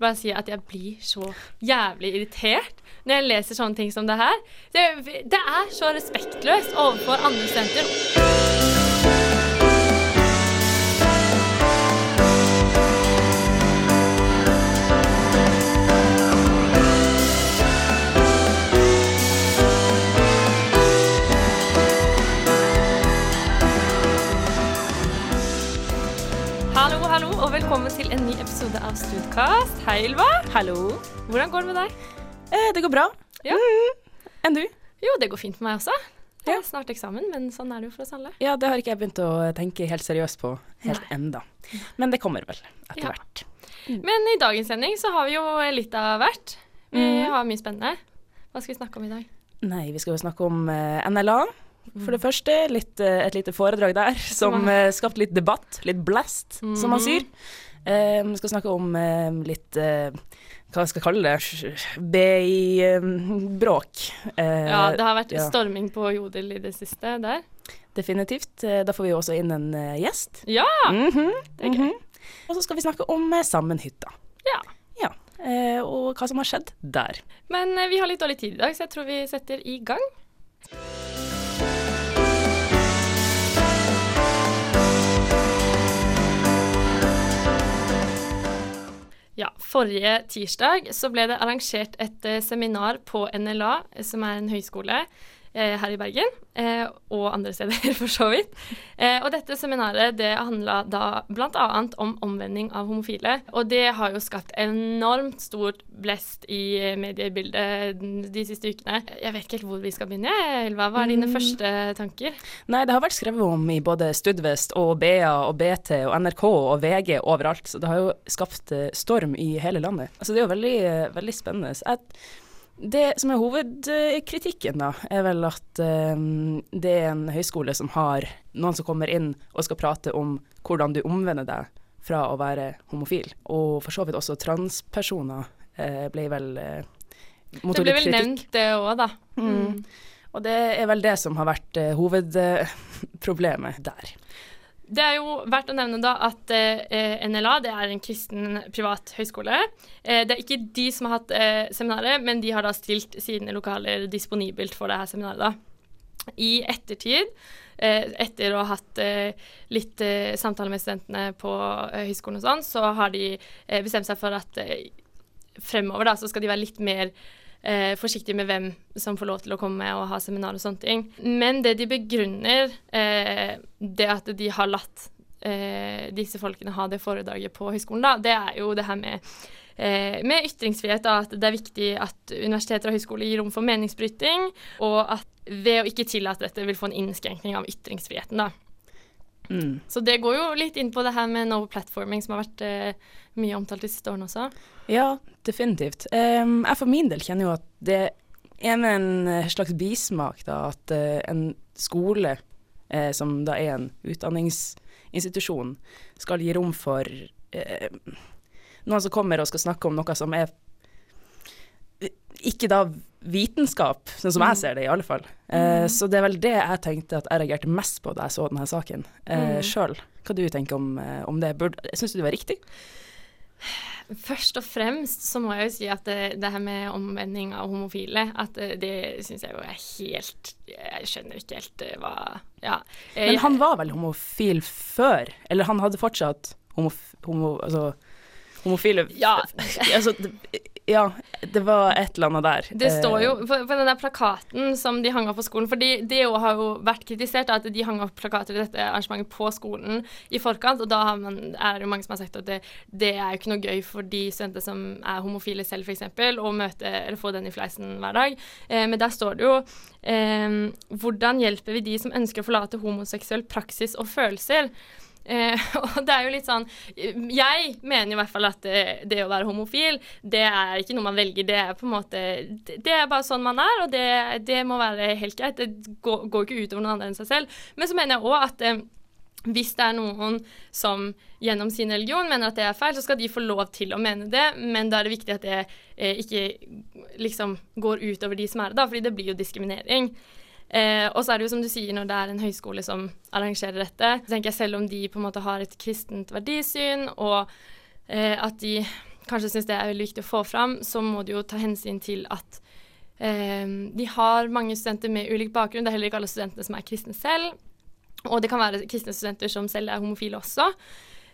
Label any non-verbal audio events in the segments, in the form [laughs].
bare si at jeg blir så jævlig irritert når jeg leser sånne ting som det her. Det, det er så respektløst overfor andre studenter. Velkommen til en ny episode av Studkast. Hei, Ylva. Hallo. Hvordan går det med deg? Eh, det går bra. Ja. Mhm. Enn du? Jo, det går fint med meg også. Det Ja. er snart eksamen, men sånn er det jo for oss alle. Ja, det har ikke jeg begynt å tenke helt seriøst på helt enda. Men det kommer vel etter Ja. hvert. Men i dagens sending så har vi jo litt av hvert. Vi mm. har mye spennende. Hva skal vi snakke om i dag? Nei, vi skal jo snakke om eh, NLA. For det første litt, eh, et lite foredrag der [laughs] som uh, eh, skapte litt debatt, litt blast, som man Mhm. sier. Vi vi skal snakke om eh, litt uh, hva skal jeg kalle det, BI-bråk. Eh, Ja, det har vært ja. storming på Jodel i det siste der. Definitivt. Eh, Da får vi også inn en eh, gjest. Ja! Mhm, Det er gøy. mhm. Og så skal vi snakke om eh, Sammenhytta. ja. Ja, eh, og hva som har skjedd der. Men eh, vi har litt dårlig tid i dag, så jeg tror vi setter i gang. Ja, forrige tirsdag så ble det arrangert et eh, seminar på NLA, eh, som er en høyskole her i Bergen, eh, og andre steder [laughs] for så vidt. Eh, og dette seminaret det handla da bl.a. om omvending av homofile. Og det har jo skapt enormt stort blest i eh, mediebildet de siste ukene. Jeg vet ikke helt hvor vi skal begynne. Ylva, hva er dine Mm. første tanker? Nei, det har vært skrevet om i både Studvest og BA og BT og NRK og VG overalt, så det har jo skapt eh, storm i hele landet. Altså det er jo veldig, eh, veldig spennende. Så jeg, det som er hovedkritikken, da, er vel at eh, det er en høyskole som har noen som kommer inn og skal prate om hvordan du omvender deg fra å være homofil. Og for så vidt også transpersoner eh, ble vel eh. Det ble vel nevnt, det òg, da. Mm. Og det er vel det som har vært eh, hovedproblemet der. Det er jo verdt å nevne da at eh, NLA det er en kristen privat høyskole. Eh, det er ikke de som har hatt eh, seminaret, men de har da stilt sine lokaler disponibelt for det her seminaret. da. I ettertid, eh, etter å ha hatt eh, litt eh, samtaler med studentene på høyskolen og sånn, så har de bestemt seg for at fremover da, så skal de være litt mer eh, forsiktige med hvem som får lov til å komme og ha seminar og sånne ting. Men det de begrunner, eh, det at de har latt eh, disse folkene ha det foredraget på høyskolen, da, det er jo det her med eh, med ytringsfrihet, da, at det er viktig at universiteter og høyskoler gir rom for meningsbryting, og at ved å ikke tillate dette vil få en innskrenkning av ytringsfriheten. da. Mm. Så det går jo litt inn på det her med no platforming, som har vært eh, mye omtalt de siste årene også. Ja, definitivt. Um, jeg for min del kjenner jo at det er med en eh, slags bismak, da, at uh, en skole uh, som da er en utdanningsinstitusjon, skal gi rom for uh, noen som kommer og skal snakke om noe som er ikke da vitenskap, sånn som jeg ser det i alle fall. Eh, Så det er vel det jeg tenkte at jeg reagerte mest på da jeg så denne saken eh, Mm. sjøl. Hva du tenker om, eh, om det? Syns du det var riktig? Først og fremst så må jeg jo si at det, det her med omvending av homofile, at det, det syns jeg jo er helt Jeg skjønner ikke helt eh, hva Ja. Eh, Men han var vel homofil før? Eller han hadde fortsatt homof homo, altså, homofile Ja. altså, ja, det var et eller annet der. Det står jo Eh, på, på den der plakaten som de hang opp på skolen, for det har jo vært kritisert at de hang opp plakater i dette arrangementet på skolen i forkant, og da har man, er det jo mange som har sagt at det, det er jo ikke noe gøy for de studenter som er homofile selv, f.eks., å møte eller få den i fleisen hver dag. Eh, men der står det jo eh, hvordan hjelper vi de som ønsker å forlate homoseksuell praksis og følelser? Eh, [laughs] og det er jo litt sånn Jeg mener i hvert fall at det, det å være homofil, det er ikke noe man velger. Det er på en måte det er bare sånn man er, og det, det må være helt greit. Det går, går ikke utover noen andre enn seg selv. Men så mener jeg òg at eh, hvis det er noen som gjennom sin religion mener at det er feil, så skal de få lov til å mene det, men da er det viktig at det eh, ikke liksom går utover de som er det, da, fordi det blir jo diskriminering. Eh, og så er det jo som du sier, når det er en høyskole som arrangerer dette, så tenker jeg selv om de på en måte har et kristent verdisyn, og eh, at de kanskje syns det er veldig viktig å få fram, så må du jo ta hensyn til at eh, de har mange studenter med ulik bakgrunn. Det er heller ikke alle studentene som er kristne selv. Og det kan være kristne studenter som selv er homofile også.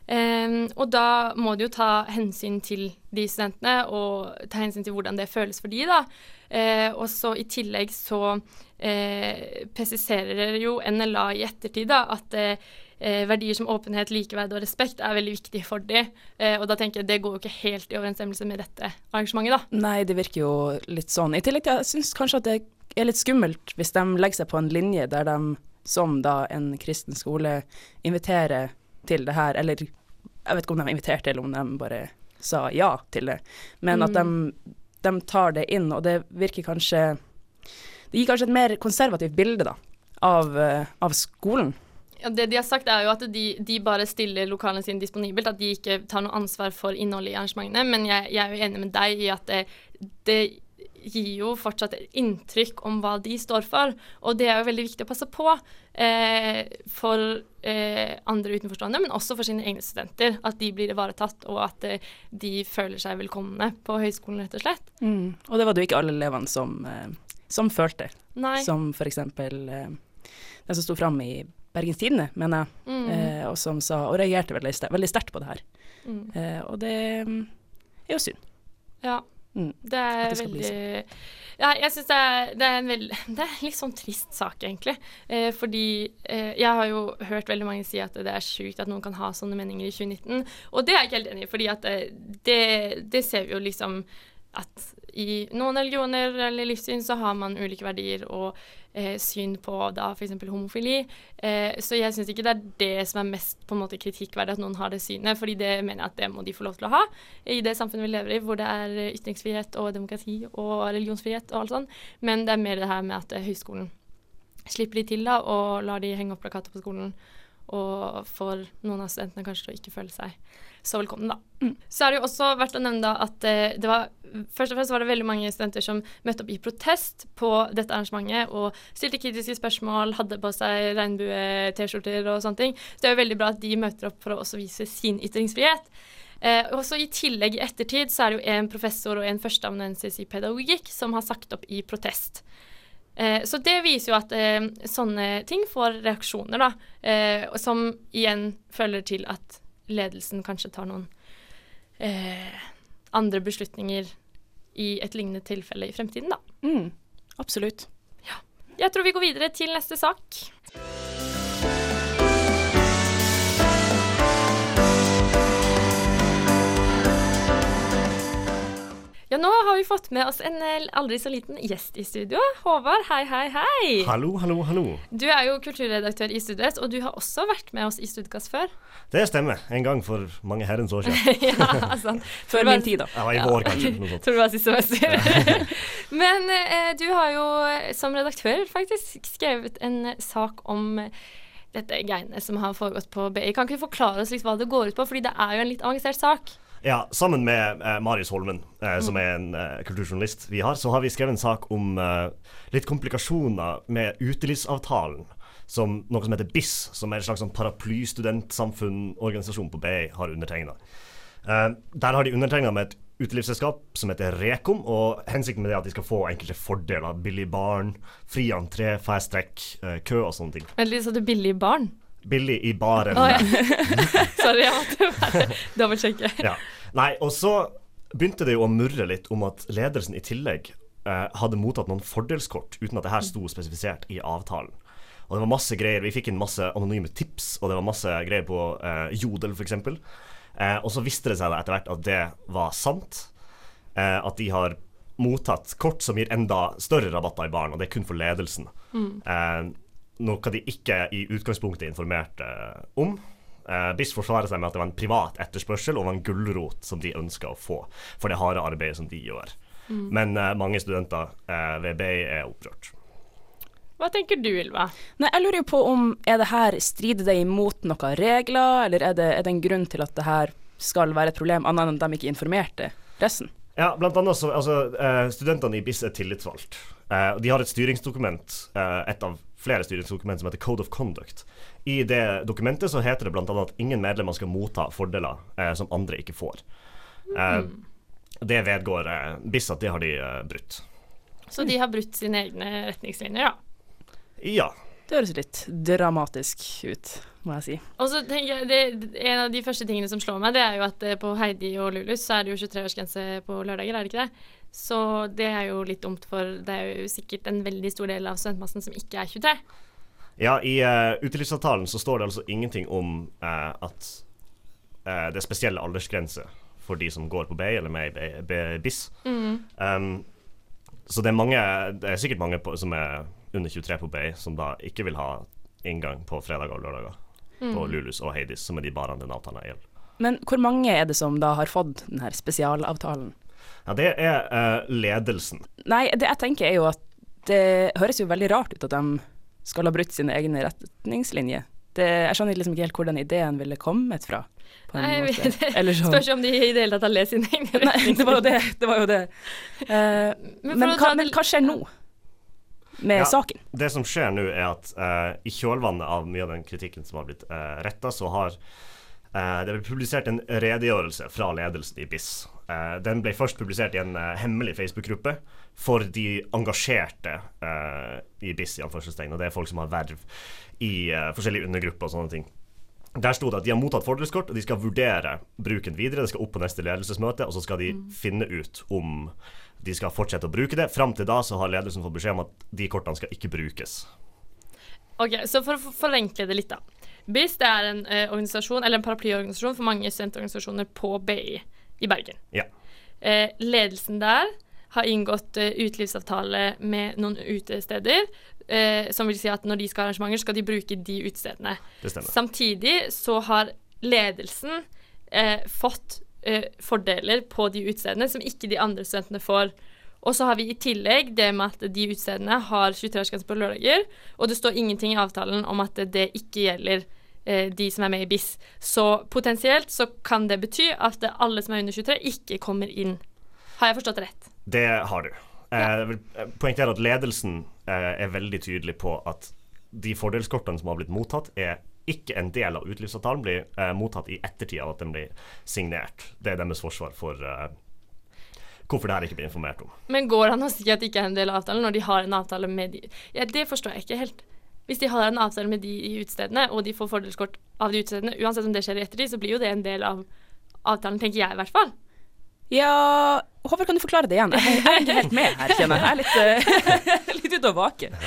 Um, og da må du jo ta hensyn til de studentene, og ta hensyn til hvordan det føles for de, da. Uh, og så i tillegg så eh, presiserer jo NLA i ettertid da, at eh, verdier som åpenhet, likeverd og respekt er veldig viktig for de. og da tenker jeg det går jo ikke helt i overensstemmelse med dette arrangementet, da. Nei, det virker jo litt sånn. I tillegg til jeg syns kanskje at det er litt skummelt hvis de legger seg på en linje der de som da en kristen skole inviterer til det her, eller jeg vet ikke om de inviterte, eller om de bare sa ja til det, men mm. at de, de, tar det inn, og det virker kanskje Det gir kanskje et mer konservativt bilde, da, av, uh, av skolen. Ja, det de har sagt, er jo at de, de, bare stiller lokalene sine disponibelt, at de ikke tar noe ansvar for innholdet i arrangementene. Men jeg, jeg er jo enig med deg i at det, det gir jo fortsatt inntrykk om hva de står for, og det er jo veldig viktig å passe på eh, for eh, andre utenforstående, men også for sine egne studenter. At de blir ivaretatt, og at eh, de føler seg velkomne på høyskolen, rett og slett. Mm. Og det var det jo ikke alle elevene som, eh, som følte. Nei. Som f.eks. Eh, den som sto fram i Bergens Tidende, mener jeg, mm. Eh, og som sa, og reagerte veldig, sterkt på det her. Mm. og det mm, er jo synd. Ja. Mm. Det er det veldig Ja, jeg syns det, det, er en veldig [laughs] Det er en litt sånn trist sak, egentlig. Eh, fordi eh, jeg har jo hørt veldig mange si at det er sjukt at noen kan ha sånne meninger i 2019, og det er jeg ikke helt enig i, fordi at eh, det, det ser vi jo liksom at i noen religioner eller livssyn så har man ulike verdier og eh, syn på da f.eks. homofili. Eh, så jeg syns ikke det er det som er mest på en måte kritikkverdig, at noen har det synet. fordi det mener jeg at det må de få lov til å ha i det samfunnet vi lever i, hvor det er ytringsfrihet og demokrati og religionsfrihet og alt sånt. Men det er mer det her med at eh, høyskolen slipper de til da, og lar de henge opp plakater på skolen. Og får noen av studentene kanskje til å ikke føle seg så velkommen, da. Så er det jo også verdt å nevne da at eh, det var Først og fremst var det veldig mange studenter som møtte opp i protest på dette arrangementet og stilte kritiske spørsmål, hadde på seg regnbue-T-skjorter og sånne ting. Så det er jo veldig bra at de møter opp for å også vise sin ytringsfrihet. Eh, også I tillegg i ettertid så er det jo en professor og en førsteamanuensis i pedagogikk som har sagt opp i protest. Eh, så det viser jo at eh, sånne ting får reaksjoner, da. Eh, som igjen følger til at ledelsen kanskje tar noen eh, andre beslutninger i et lignende tilfelle i fremtiden, da. Mm, absolutt. Ja. Jeg tror vi går videre til neste sak. Ja, nå har vi fått med oss en eh, aldri så liten gjest i studio. Håvard, hei, hei, hei. Hallo, hallo, hallo. Du er jo kulturredaktør i Studvest, og du har også vært med oss i Studkast før. Det stemmer. En gang for mange herrens år siden. [laughs] ja, sant. Før min tid, da. Ja, i vår, kanskje. Noe sånt. Tror det var siste semester. Men eh, du har jo som redaktør faktisk skrevet en sak om dette greiene som har foregått på BI. Kan ikke du forklare oss litt hva det går ut på, fordi det er jo en litt avansert sak? Ja, sammen med eh, Marius Holmen, eh, som er en eh, kulturjournalist vi har, så har vi skrevet en sak om eh, litt komplikasjoner med utelivsavtalen. Som noe som heter BIS, som er en slags sånn paraplystudentsamfunnorganisasjon på BI, har undertegna. Eh, der har de undertegna med et utelivsselskap som heter Rekom, og hensikten med det er at de skal få enkelte fordeler. Billig barn, fri entré, fasttrack, eh, kø og sånne ting. Vent litt, sa du billig barn? billig i baren. Oh, ja. [laughs] Sorry, jeg måtte bare dobbeltsjekke. ja. Nei, og så begynte det jo å murre litt om at ledelsen i tillegg eh, hadde mottatt noen fordelskort uten at det her sto spesifisert i avtalen. Og det var masse greier. Vi fikk inn masse anonyme tips, og det var masse greier på eh, Jodel f.eks. Eh, og så viste det seg etter hvert at det var sant. Eh, at de har mottatt kort som gir enda større rabatter i baren, og det er kun for ledelsen. Mm. Eh, noe de ikke i utgangspunktet informerte om. Uh, BIS forsvarer seg med at det var en privat etterspørsel og var en gulrot som de ønska å få for det harde arbeidet som de gjør. Mm. Men uh, mange studenter uh, ved BI er opprørt. Hva tenker du, Ylva? Nei, jeg lurer jo på om er det her strider det imot noen regler, eller er det, er det en grunn til at det her skal være et problem, annet enn at de ikke informerte pressen? Ja, blant annet så, altså, Studentene i BIS er tillitsvalgt. de har et styringsdokument, et av flere styringsdokument som heter Code of Conduct. I det dokumentet så heter det bl.a. at ingen medlemmer skal motta fordeler eh, som andre ikke får. Eh, det vedgår eh, BIS at det har de eh, brutt. Så de har brutt sine egne retningslinjer, da. Ja. Det høres litt dramatisk ut, må jeg si. Og så tenker jeg, det, En av de første tingene som slår meg, det er jo at eh, på Heidi og Lulus så er det jo 23-årsgrense på lørdager, er det ikke det? Så det er jo litt dumt, for det er jo sikkert en veldig stor del av studentmassen som ikke er 23. Ja, i uh, utelivsavtalen så står det altså ingenting om uh, at uh, det er spesielle aldersgrenser for de som går på BI eller med i BIS. Mm. Um, så det er mange Det er sikkert mange på, som er under 23 på BI, som da ikke vil ha inngang på fredager og lørdager på Lulus og Heidis, som er de barene den avtalen gjelder. Men hvor mange er det som da har fått den her spesialavtalen? Ja, det er uh, ledelsen. Nei, det jeg tenker er jo at det høres jo veldig rart ut at de skal ha brutt sine egne retningslinjer. Det, jeg skjønner liksom ikke helt hvor den ideen ville kommet fra. På en Nei, [laughs] sånn. Spørs om de i det hele tatt har lest sine egne [laughs] Nei, det var jo det. det, var jo det. Uh, Men men, hva, men hva skjer nå med Ja. saken? Det som skjer nå, er at uh, i kjølvannet av mye av den kritikken som har blitt uh, retta, så har uh, det blitt publisert en redegjørelse fra ledelsen i BIS. Eh, den ble først publisert i en eh, hemmelig Facebook-gruppe for de engasjerte eh, i BIS, i anførselstegn. Og det er folk som har verv i forskjellige undergrupper og sånne ting. Der sto det at de har mottatt fordelskort, og de skal vurdere bruken videre. Det skal opp på neste ledelsesmøte, og så skal de finne ut om de skal fortsette å bruke det. Fram til da så har ledelsen fått beskjed om at de kortene skal ikke brukes. Ok, så For å forenkle det litt, da. BIS det er en eh, organisasjon, eller en paraplyorganisasjon for mange studentorganisasjoner på BI i Bergen. Ja. Eh, ledelsen der har inngått eh, utelivsavtale med noen utesteder. Eh, som vil si at når de skal ha arrangementer, skal de bruke de utestedene. Samtidig så har ledelsen eh, fått eh, fordeler på de utestedene som ikke de andre studentene får. Og så har vi i tillegg det med at de utestedene har 23-årsgrense på lørdager, og det står ingenting i avtalen om at det ikke gjelder de som er med i BIS. Så potensielt så kan det bety at alle som er under 23, ikke kommer inn. Har jeg forstått det rett? Det har du. Eh, Poenget vil eh, at ledelsen eh, er veldig tydelig på at de fordelskortene som har blitt mottatt, er ikke en del av utelivsavtalen, blir eh, mottatt i ettertid av at den blir signert. Det er deres forsvar for eh, hvorfor det her ikke blir informert om. Men går det an å si at det ikke er en del av avtalen når de har en avtale med de Ja, det forstår jeg ikke helt. Hvis de har en avtale med de i utestedene, og de får fordelskort av de utestedene, uansett om det skjer etter de, så blir jo det en del av avtalen, tenker jeg i hvert fall. Ja, Håvard, kan du forklare det igjen? Jeg er ikke helt med her, kjenner jeg. Jeg er litt, uh, [laughs] litt ute og vaker.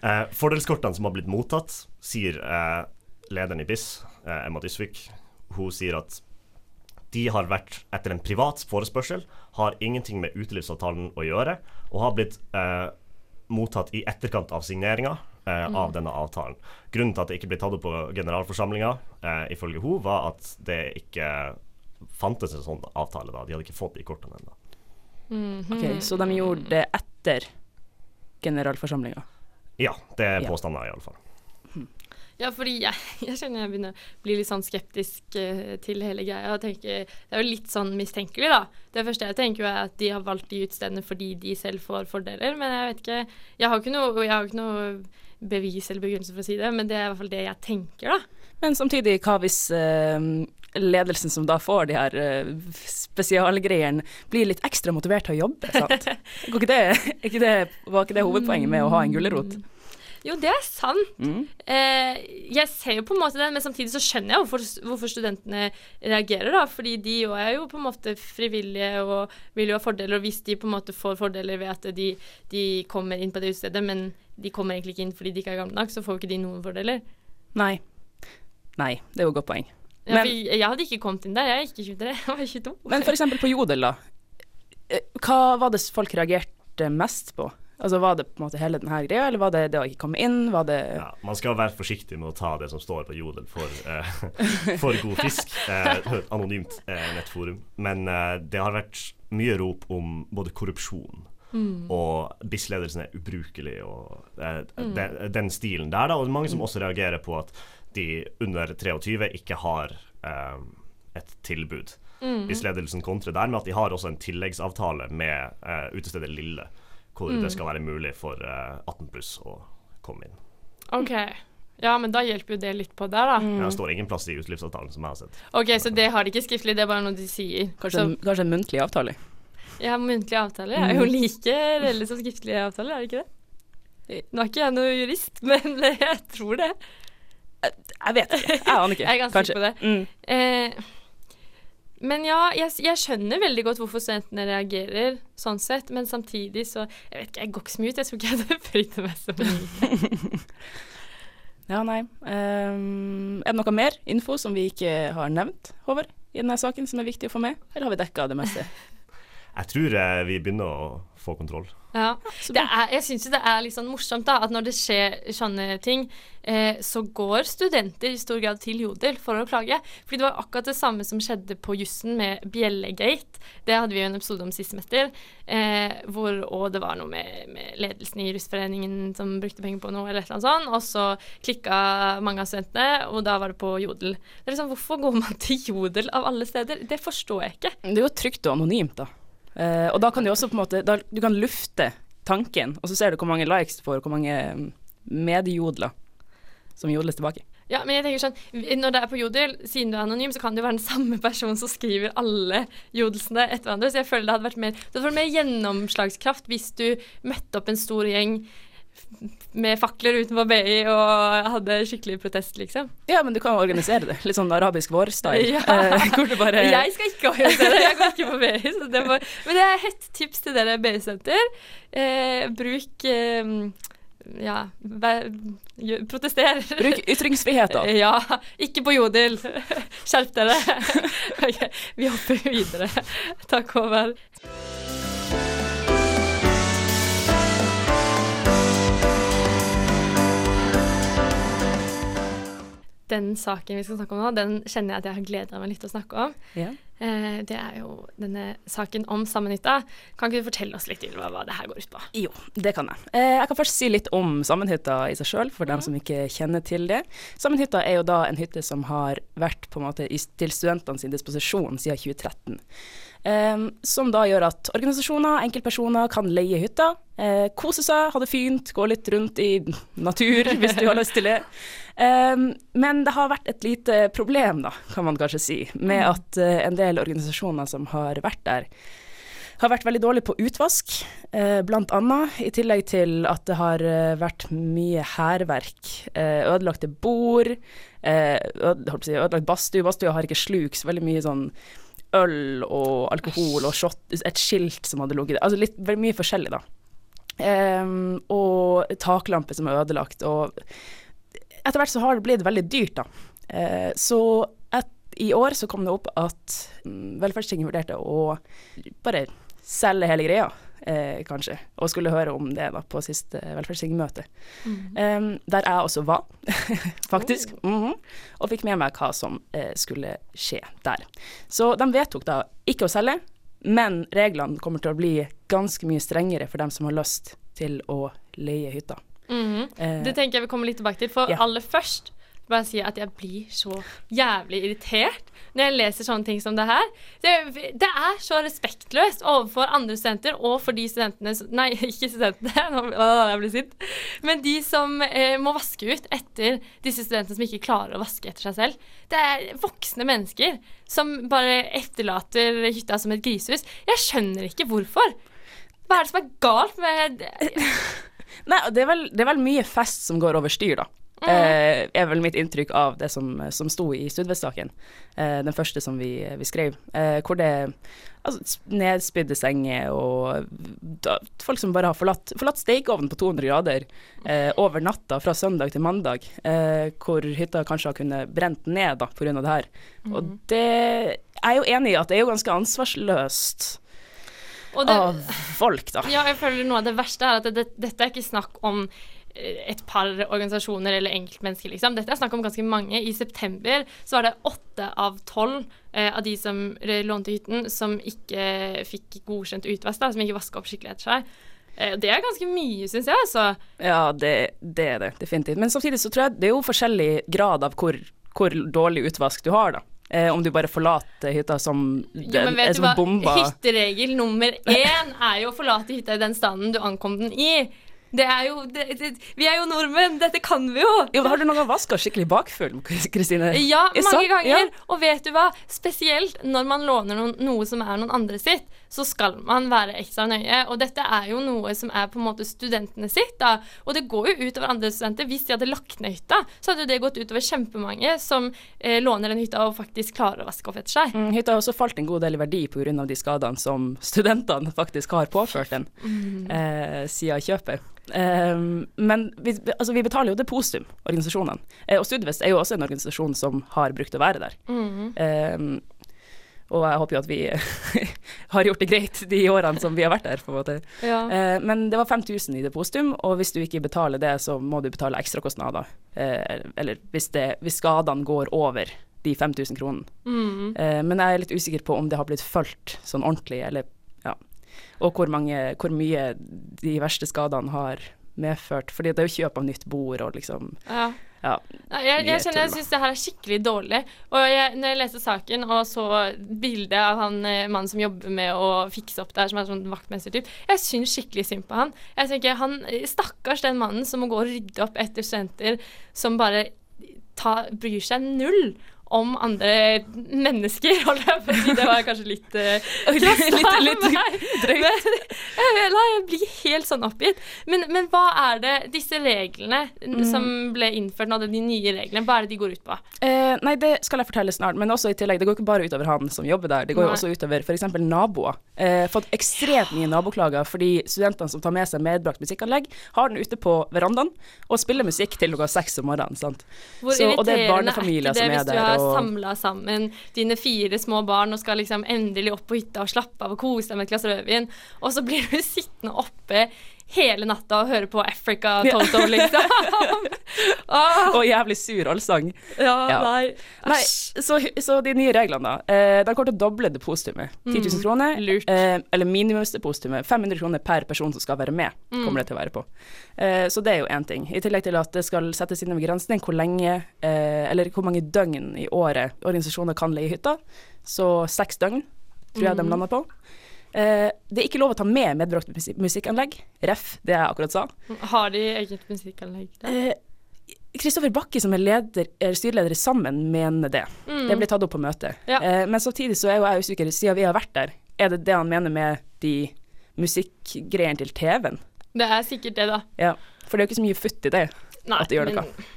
Eh, fordelskortene som har blitt mottatt, sier eh, lederen i BIS, eh, Emma Dysvik, hun sier at de har vært etter en privat forespørsel, har ingenting med utelivsavtalen å gjøre, og har blitt eh, mottatt i etterkant av signeringa eh, av denne avtalen. Grunnen til at det ikke ble tatt opp på generalforsamlinga, eh, ifølge hun, var at det ikke fantes en sånn avtale da. De hadde ikke fått de kortene ennå. Ok, Så de gjorde det etter generalforsamlinga? Ja, det er Ja. påstander iallfall. Ja, fordi jeg, jeg kjenner jeg begynner å bli litt sånn skeptisk uh, til hele greia. og tenker, Det er jo litt sånn mistenkelig, da. Det første jeg tenker jo er at de har valgt de utstedene fordi de selv får fordeler, men jeg vet ikke Jeg har ikke noe, jeg har ikke noe bevis eller begrunnelse for å si det, men det er i hvert fall det jeg tenker, da. Men samtidig, hva hvis eh, ledelsen som da får de her eh, spesialgreiene, blir litt ekstra motivert til å jobbe? sant? [laughs] Går ikke det, ikke det, var ikke det hovedpoenget med å ha en gulrot? Jo, det er sant. Mm. Eh, jeg ser jo på en måte den, men samtidig så skjønner jeg hvorfor, hvorfor studentene reagerer, da. Fordi de òg er jo på en måte frivillige og vil jo ha fordeler. Og hvis de på en måte får fordeler ved at de, de kommer inn på det utestedet, men de kommer egentlig ikke inn fordi de ikke er gamle nok, så får jo ikke de noen fordeler. Nei. Nei, det er jo et godt poeng. Ja, Men- for jeg, hadde ikke kommet inn der. Jeg er ikke 23, [laughs] jeg var 22. Men eksempel på Jodel, da. Eh, Hva var det folk reagerte mest på? Altså Var det på en måte hele denne greia, eller var det det å ikke komme inn? Var det Ja, man skal være forsiktig med å ta det som står på Jodel for, eh, [laughs] for god fisk. Eh, anonymt eh, nettforum. Men eh, det har vært mye rop om både korrupsjon og BIS-ledelsen er ubrukelig og eh, den, den stilen der, da. Og mange som også reagerer på at de under 23 ikke har eh, et tilbud. BIS-ledelsen kontrer der med at de har også en tilleggsavtale med eh, utestedet Lille, hvor det skal være mulig for eh, 18 pluss å komme inn. OK. Ja, men da hjelper jo det litt på der, da. Ja, det står ingen plass i utelivsavtalen som jeg har sett. OK, så det har de ikke skriftlig, det er bare noe de sier. Kanskje, så, en, kanskje en muntlig avtale? ja, muntlig avtale er jo like reelle som skriftlige avtaler, er det ikke det? Nå er ikke jeg noe jurist, [laughs] men jeg tror det. Jeg vet ikke. Jeg aner ikke. Jeg er ganske sikker på det. Mm. Eh, men ja, jeg, jeg skjønner veldig godt hvorfor studentene reagerer sånn sett, men samtidig så Jeg vet ikke, jeg går ikke så mye ut. Jeg tror ikke jeg hadde [laughs] brydd meg så mye. [laughs] Ja, nei. Um, er det noe mer info som vi ikke har nevnt, Håvard, i denne saken som er viktig å få med? Eller har vi dekka det meste? [laughs] Jeg tror eh, vi begynner å få kontroll. Ja. Det er, jeg syns jo det er litt sånn morsomt da, at når det skjer sånne ting, eh, så går studenter i stor grad til Jodel for å klage. Fordi det var akkurat det samme som skjedde på jussen med Bjellegate. Det hadde vi jo en episode om sist semester, eh, hvor og det var noe med, med ledelsen i Russforeningen som brukte penger på noe, eller et eller annet sånt, og så klikka mange av studentene, og da var det på Jodel. Det er liksom, Hvorfor går man til Jodel av alle steder? Det forstår jeg ikke. Det er jo trygt og anonymt, da. Eh, og da kan du også på en måte da, Du kan lufte tanken, og så ser du hvor mange likes du får, og hvor mange mm, medjodler som jodles tilbake. Ja, men jeg tenker sånn, Når det er på Jodel, siden du er anonym, så kan det jo være den samme person som skriver alle jodelsene etter hverandre. Så jeg føler det hadde vært mer, det hadde vært mer gjennomslagskraft hvis du møtte opp en stor gjeng med fakler utenfor BI og hadde skikkelig protest, liksom. Ja, men du kan organisere det. Litt sånn arabisk vår-style. [laughs] Ja. Eh, bare Jeg skal ikke organisere det, jeg går ikke på BI. Så det må, men det er hett tips til dere BI-studenter. Eh, bruk eh, ja, protester. Bruk ytringsfrihet, da. [laughs] Ja, ikke på Jodel. Skjerp dere. [laughs] Ok, vi hopper videre. Takk, Håvard. Den saken vi skal snakke om nå, den kjenner jeg at jeg har gleda meg litt til å snakke om. Ja. Eh, det er jo denne saken om sammenhytta. Kan ikke du fortelle oss litt Ylva, hva det her går ut på? Jo, det kan jeg. Eh, jeg kan først si litt om Sammenhytta i seg sjøl, for dem som ikke kjenner til det. Sammenhytta er jo da en hytte som har vært på en måte til studentene sin disposisjon siden 2013. Eh, som da gjør at organisasjoner, enkeltpersoner kan leie hytta, kose seg, ha det fint, gå litt rundt i natur hvis du har lyst til det. [laughs] Men det har vært et lite problem, da, kan man kanskje si, med at eh, en del organisasjoner som har vært der, har vært veldig dårlig på utvask, eh, annet. I tillegg til at det har eh, vært mye hærverk. Eh, ødelagte bord, eh, si, ødelagt badstue. Badstua har ikke sluk, så veldig mye sånn øl og alkohol og shot, et skilt som hadde ligget der. Altså litt veldig mye forskjellig, da. Um, og taklampe som er ødelagt. Og etter hvert så har det blitt veldig dyrt, da. Uh, så i år så kom det opp at mm, Velferdstinget vurderte å bare selge hele greia, eh, kanskje. Og skulle høre om det da på siste Velferdstingmøte. um, der jeg også var, [laughs] faktisk. Mhm. Og fikk med meg hva som eh, skulle skje der. Så de vedtok da ikke å selge, men reglene kommer til å bli ganske mye strengere for dem som har lyst til å leie hytta. Mhm. Eh, Det tenker jeg vi kommer litt tilbake til. For Ja. aller først bare si at jeg blir så jævlig irritert når jeg leser sånne ting som det her. Det, det er så respektløst overfor andre studenter og for de studentene Nei, [laughs] ikke studentene, [laughs] nå å, jeg blir sint. Men de som eh, må vaske ut etter disse studentene som ikke klarer å vaske etter seg selv. Det er voksne mennesker som bare etterlater hytta som et grisehus. Jeg skjønner ikke hvorfor. Hva er det som er galt med [laughs] Nei, det er, vel, det er vel mye fest som går over styr, da. Eh, er vel mitt inntrykk av det som, som sto i Studvest-saken. Eh, den første som vi, vi skrev. Eh, hvor det altså, nedspydde senger og da, folk som bare har forlatt, forlatt stekeovnen på 200 grader eh, over natta fra søndag til mandag. Eh, hvor hytta kanskje har kunnet brent ned da, pga. det her. Og det jeg er jo enig i at det er jo ganske ansvarsløst det, av folk, da. Ja, jeg føler noe av det verste er at det, dette er ikke snakk om et par organisasjoner eller enkeltmennesker, liksom. Dette er snakk om ganske mange. I september så var det åtte av tolv eh, av de som lånte hytten, som ikke fikk godkjent utvask, som ikke vaska opp skikkelig etter seg. Eh, det er ganske mye, syns jeg, Så. Ja, det, det er det definitivt. Men samtidig så tror jeg det er jo forskjellig grad av hvor, hvor dårlig utvask du har, da. Eh, om du bare forlater hytta som, Jo, men vet du som hva? bomba Hytteregel nummer én er jo å forlate hytta i den standen du ankom den i. Det er jo det, det, Vi er jo nordmenn, dette kan vi jo! Jo, Har du noen gang vaska skikkelig bakfull, Kristine? Ja, mange ganger. Ja. Og vet du hva? Spesielt når man låner noen, noe som er noen andre sitt, så skal man være ekstra nøye. Og dette er jo noe som er på en måte studentene sitt, da. Og det går jo utover andre studenter. Hvis de hadde lagt ned hytta, så hadde det gått utover kjempemange som eh, låner den hytta og faktisk klarer å vaske opp etter seg. Mm, Hytta har også falt en god del i verdi pga. de skadene som studentene faktisk har påført den eh, siden kjøpet. Eh, men vi, altså, vi betaler jo depositum, organisasjonene. Eh, og Studvest er jo også en organisasjon som har brukt å være der. Eh, og jeg håper jo at vi [laughs] har gjort det greit de årene som vi har vært der. på en måte. Ja. Eh, men det var 5000 i depositum, og hvis du ikke betaler det, så må du betale ekstrakostnader. Eh, eller hvis, det, hvis skadene går over de 5000 kronene. Eh, men jeg er litt usikker på om det har blitt fulgt sånn ordentlig, eller. Og hvor, mange, hvor mye de verste skadene har medført. Fordi det er jo kjøp av nytt bord og liksom ja. Ja. Jeg, jeg kjenner jeg syns det her er skikkelig dårlig. Og jeg, når jeg leste saken og så bildet av han eh, mannen som jobber med å fikse opp der, som er sånn vaktmestertyp, jeg syns skikkelig synd på han. Jeg tenker, han, Stakkars den mannen som må gå og rydde opp etter studenter som bare ta, bryr seg null om andre mennesker, holder jeg på å si. Det var kanskje litt [laughs] uh, Litt- litt [laughs] drøyt. La, jeg blir helt sånn oppgitt. Men, men hva er det disse reglene som ble innført nå, de nye reglene, hva er det de går ut på? Eh, nei, det skal jeg fortelle snart, men også i tillegg, det går ikke bare utover han som jobber der, det går jo også utover f.eks. naboer. Eh, fått ekstremt mye naboklager fordi studentene som tar med seg medbrakt musikkanlegg, har den ute på verandaen og spiller musikk til klokka seks om morgenen. sant? Hvor Så- og det er er barnefamilier det som er der, samla sammen dine fire små barn og skal liksom endelig opp på hytta og slappe av og kose deg med et glass rødvin, og så blir du [laughs] sittende oppe hele natta og høre på Africa Toto, liksom. [laughs] ah. Og jævlig sur allsang. ja, ja. nei. Nei, så, så de nye reglene, da. Eh, de kommer til å doble depositumet. 10 000 kroner. Mm. Eh, eller minimumsdepositumet. 500 kroner per person som skal være med, Mm. kommer det til å være på. Eh, så det er jo én ting. I tillegg til at det skal settes inn en begrensning hvor lenge, eh, eller hvor mange døgn i året organisasjoner kan leie hytta. Så seks døgn, tror jeg de Mm. lander på. Eh, det er ikke lov å ta med medbrakt musikkanlegg. Ref, det jeg akkurat sa. Har de eget musikkanlegg? Kristoffer Eh, Kristoffer Bakke, som er, leder, er styreleder i Sammen, mener det. Det ble tatt opp på møtet. Ja. Eh, men samtidig så er jo jeg usikker, siden vi har vært der, er det det han mener med de musikkgreiene til TV-en? Det er sikkert det, da. Ja, for det er jo ikke så mye futt i det. Nei, At de gjør noe. men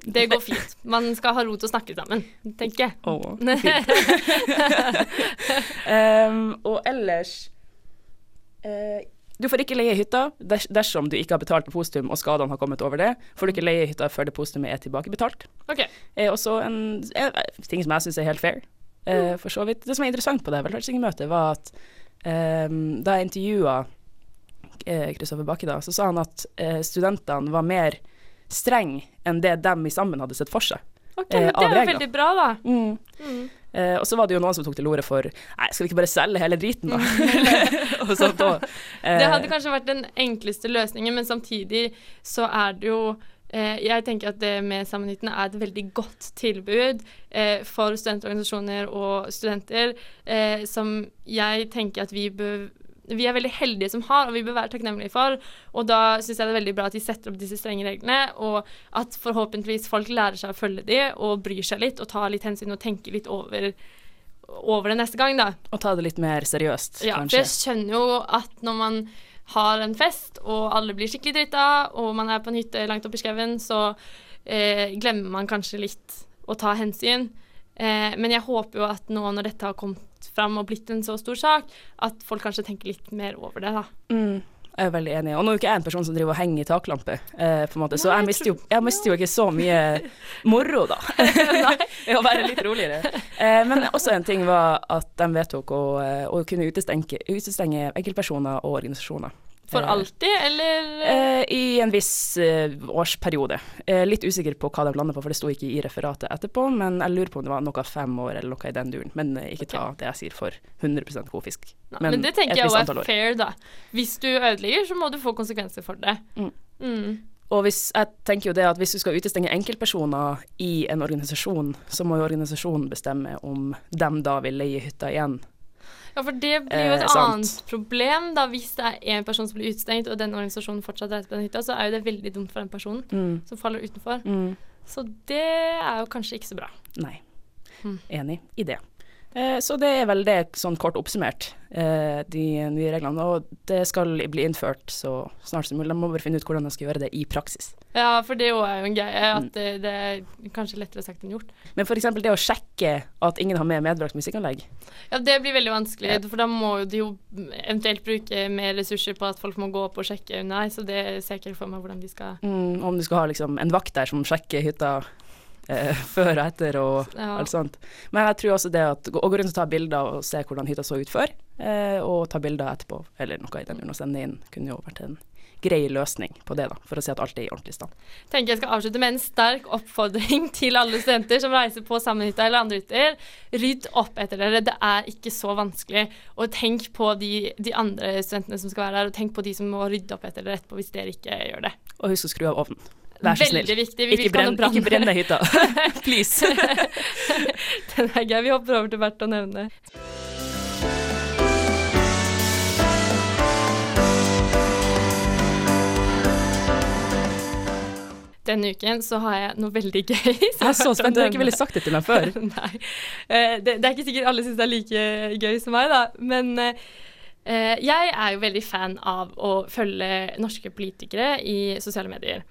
det går fint. Man skal ha ro til å snakke sammen, tenker jeg. Oh, fint. [laughs] [laughs] Em, og ellers uh, Du får ikke leie hytta ders dersom du ikke har betalt depositum og skadene har kommet over det. Får du ikke leie hytta før depositumet er tilbakebetalt. OK. er også en, en ting som jeg syns er helt fair, Uh, for så vidt. Det som er interessant på det velferdstingemøtet, var at um, da jeg intervjua Kristoffer Bakke, da, så sa han at uh, studentene var mer streng enn det dem i sammen hadde sett for seg. Ok, Eh, Det er jo veldig bra, da. Mm. Eh, og så var det jo noen som tok til orde for Nei, skal vi ikke bare selge hele driten, da? [laughs] og sånt også. Eh, [laughs] Det hadde kanskje vært den enkleste løsningen, men samtidig så er det jo eh, Jeg tenker at det med Sammenhytten er et veldig godt tilbud eh, for studentorganisasjoner og studenter, eh, som jeg tenker at vi bør vi er veldig heldige som har, og vi bør være takknemlige for. Og da syns jeg det er veldig bra at de setter opp disse strenge reglene, og at forhåpentligvis folk lærer seg å følge de, og bryr seg litt, og tar litt hensyn og tenker litt over, over det neste gang, da. Og ta det litt mer seriøst, Ja, for kanskje. jeg skjønner jo at når man har en fest, og alle blir skikkelig drita, og man er på en hytte langt oppe i skauen, så eh, glemmer man kanskje litt å ta hensyn. Eh, men jeg håper jo at nå når dette har kommet fram og blitt en så stor sak, at folk kanskje tenker litt mer over det, da. Mm, jeg er veldig enig. Og nå er jo ikke jeg en person som driver og henger i taklampe, eh, på en måte, så Nei, jeg jeg mister jo, jeg mister jo ikke så mye [laughs] moro, da. [laughs] Ved å være litt roligere. Eh, men også en ting var at de vedtok å, eh, å kunne utestenge, utestenge enkeltpersoner og organisasjoner. For Eh, alltid, eller Eh, I en viss eh, årsperiode. Eh, litt usikker på hva de lander på, for det sto ikke i referatet etterpå. Men jeg lurer på om det var noe fem år eller noe i den duren. Men ikke ta det jeg sier for 100 god fisk. Nei, men, det tenker jeg er fair, da. Hvis du ødelegger, så må du få konsekvenser for det. Mm. Mm. Og hvis, jeg tenker jo det at hvis du skal utestenge enkeltpersoner i en organisasjon, så må jo organisasjonen bestemme om dem da vil leie hytta igjen Ja, for det blir jo et Eh, annet problem, da. Hvis det er én person som blir utestengt, og den organisasjonen fortsatt reiser på den hytta, så er jo det veldig dumt for den personen Mm. som faller utenfor. Mm. Så det er jo kanskje ikke så bra. Nei. Mm. Enig i det. Eh, så det er vel det, sånn kort oppsummert, eh, de nye reglene. Og det skal bli innført så snart som mulig. De må bare finne ut hvordan de skal gjøre det i praksis. Ja, for det er jo en greie. Mm. At det, det er kanskje lettere sagt enn gjort. Men f.eks. det å sjekke at ingen har med medbrakt musikkanlegg. Ja, det blir veldig vanskelig, for da må de jo eventuelt bruke mer ressurser på at folk må gå opp og sjekke Nei, så det ser jeg ikke for meg hvordan de skal Mm, om du skal ha liksom en vakt der som sjekker hytta eh, [laughs] før og etter og Ja. alt sånt. Men jeg tror også det at å gå rundt og ta bilder og se hvordan hytta så ut før, eh, og ta bilder etterpå, eller noe i den duren og sende inn, kunne jo vært en grei løsning på det, da, for å se at alt er i ordentlig stand. tenker jeg skal avslutte med en sterk oppfordring [laughs] til alle studenter som reiser på samme hytta eller andre hytter. Rydd opp etter dere. Det er ikke så vanskelig. Og tenk på de, de andre studentene som skal være der, og tenk på de som må rydde opp etter dere etterpå hvis dere ikke gjør det. Og husk å skru av ovnen. Vær så snill. Veldig viktig. Vi Ikke brenn, ikke brenn deg hytta. [laughs] Please. [laughs] Den er gøy. Vi hopper over til verdt å nevne. Denne uken så har jeg noe veldig gøy. Jeg er så spent. Du har ikke ville sagt det til meg før. [laughs] Nei. Eh, det, det er ikke sikkert alle syns det er like gøy som meg, da. Men eh, eh, jeg er jo veldig fan av å følge norske politikere i sosiale medier.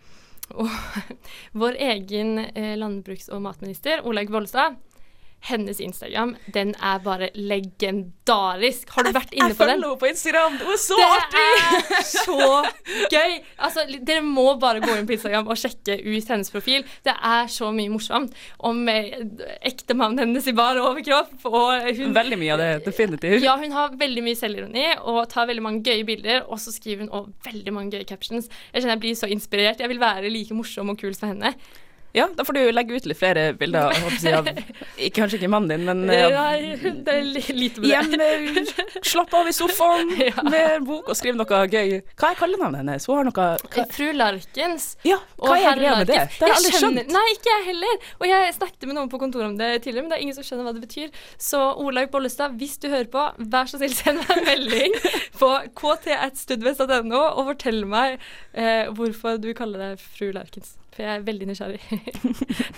Og [laughs] vår egen eh, landbruks- og matminister, Olaug Bollestad, hennes Instagram, den er bare legendarisk. Har du vært inne på den? Jeg følger henne på Instagram. Det var så Det er så gøy! Altså, dere må bare gå inn på Instagram og sjekke ut hennes profil. Det er så mye morsomt om eh, ektemannen hennes i bar overkropp. Og hun, Veldig mye av det, definitivt. ja, hun har veldig mye selvironi og tar veldig mange gøye bilder. Og så skriver hun også veldig mange gøye captions. Jeg kjenner jeg blir så inspirert. Jeg vil være like morsom og kul som henne. Ja, da får du legge ut litt flere bilder, [laughs] jeg av Kanskje ikke mannen din, men eh, Nei, det er li- lite med hjemme, [laughs] slapp av i sofaen Ja. med bok og skriv noe gøy. Hva er kallenavnet hennes? Hun har noe hva, Fru Larkens. Ja, hva er greia med det? Det har jeg aldri skjønt. Nei, ikke jeg heller. Og jeg snakket med noen på kontoret om det tidligere, men det er ingen som skjønner hva det betyr. Så Olaug Bollestad, hvis du hører på, vær så snill send meg en melding på kt1studvest.no og fortell meg eh, hvorfor du kaller deg fru Larkens. For jeg er veldig nysgjerrig.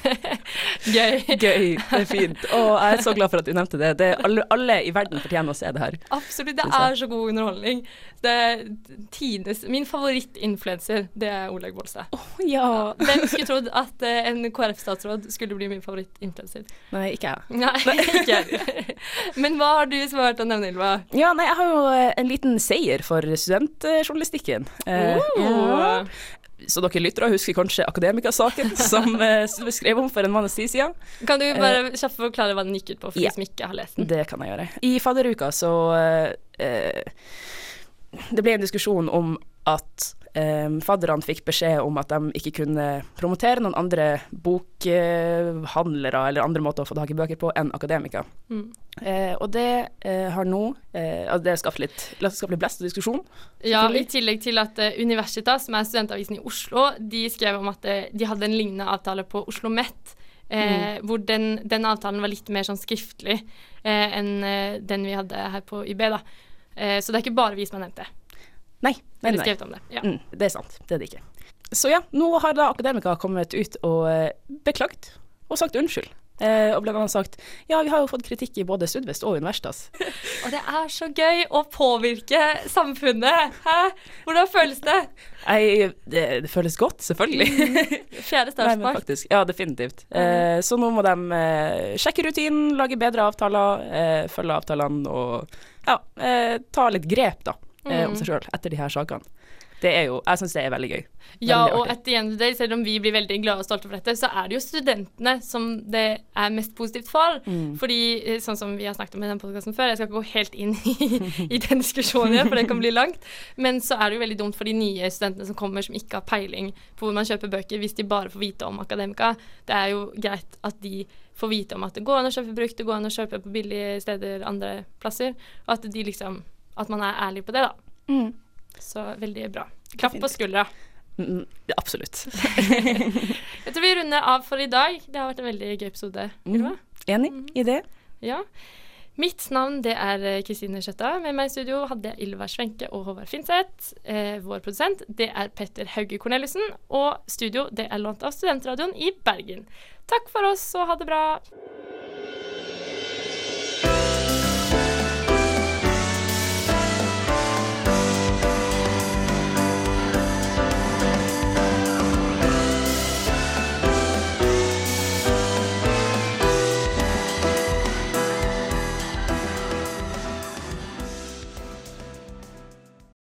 [laughs] Gøy. Gøy, det er fint. Og jeg er så glad for at du nevnte det. det alle, alle i verden fortjener å se det her. Absolutt. Det er så god underholdning. Det er tidenes Min favorittinfluenser, det er Olaug Bollestad. Ja. Hvem skulle trodd at eh, en KrF-statsråd skulle bli min favorittinfluenser? Nei, ikke jeg. Nei, [laughs] ikke jeg. Men hva har du svart å nevne, Ylva? Ja, nei, jeg har jo eh, en liten seier for studentjournalistikken. Oh. ja. Så dere lyttere husker kanskje Akademikasaken, [laughs] som vi Sylve skrev om for en måneds tid siden. Kan du bare kjapt forklare hva den gikk ut på, for Ja. de som ikke har lest den? Det kan jeg gjøre. I fadderuka så eh, eh, Det ble en diskusjon om at eh, fadderne fikk beskjed om at de ikke kunne promotere noen andre bokhandlere eller andre måter å få tak i bøker på enn Akademika. Mm. Eh, og det eh, har nå eh, altså Det har skapt litt, skapt litt blest og diskusjon. Ja, I tillegg til at uh, Universitas, som er studentavisen i Oslo, de skrev om at uh, de hadde en lignende avtale på Oslo Met. Eh, Hvor den, den avtalen var litt mer sånn skriftlig enn den vi hadde her på YB. da. Eh, så det er ikke bare vi som har nevnt det. Nei, nei, nei. det. Ja. Mm, det er sant. Det er det ikke. Så ja, nå har da Akademika kommet ut og eh, beklagt og sagt unnskyld. Eh, og blant annet sagt ja, vi har jo fått kritikk i både Studvest og Universitas. [laughs] Og det er så gøy å påvirke samfunnet! Hæ? Hvordan føles det? Jeg, det, det føles godt, selvfølgelig. [laughs] Fjerde største. Ja, definitivt. Eh, så nå må de eh, sjekke rutinen, lage bedre avtaler, eh, følge avtalene og ja, eh, ta litt grep da, eh, om Mm. seg sjøl etter de her sakene. Det er jo, Jeg syns det er veldig gøy. Ja, Veldig og etter at the end of day, selv om vi blir veldig glade og stolte for dette, så er det jo studentene som det er mest positivt for. Mm. Fordi, eh, sånn som vi har snakket om i den podkasten før, jeg skal ikke gå helt inn i, [laughs] i den diskusjonen igjen, for det kan bli langt, men så er det jo veldig dumt for de nye studentene som kommer, som ikke har peiling på hvor man kjøper bøker, hvis de bare får vite om akademika. Det er jo greit at de får vite om at det går an å kjøpe brukt, det går an å kjøpe på billige steder andre plasser, og at de liksom At man er ærlig på det, da. Mm. Så veldig bra. Klapp på skuldra. Mm, ja, absolutt. [laughs] Jeg tror vi runder av for i dag. Det har vært en veldig gøy episode. Mm. Enig i det? Ja. Mitt navn det er eh, Kristine Skjøtta. Med meg i studio hadde jeg Ylva Svenke og Håvard Finseth. Eh, vår produsent det er Petter Hauge Korneliussen. Og studio det er lånt av Studentradioen i Bergen. Takk for oss, og ha det bra.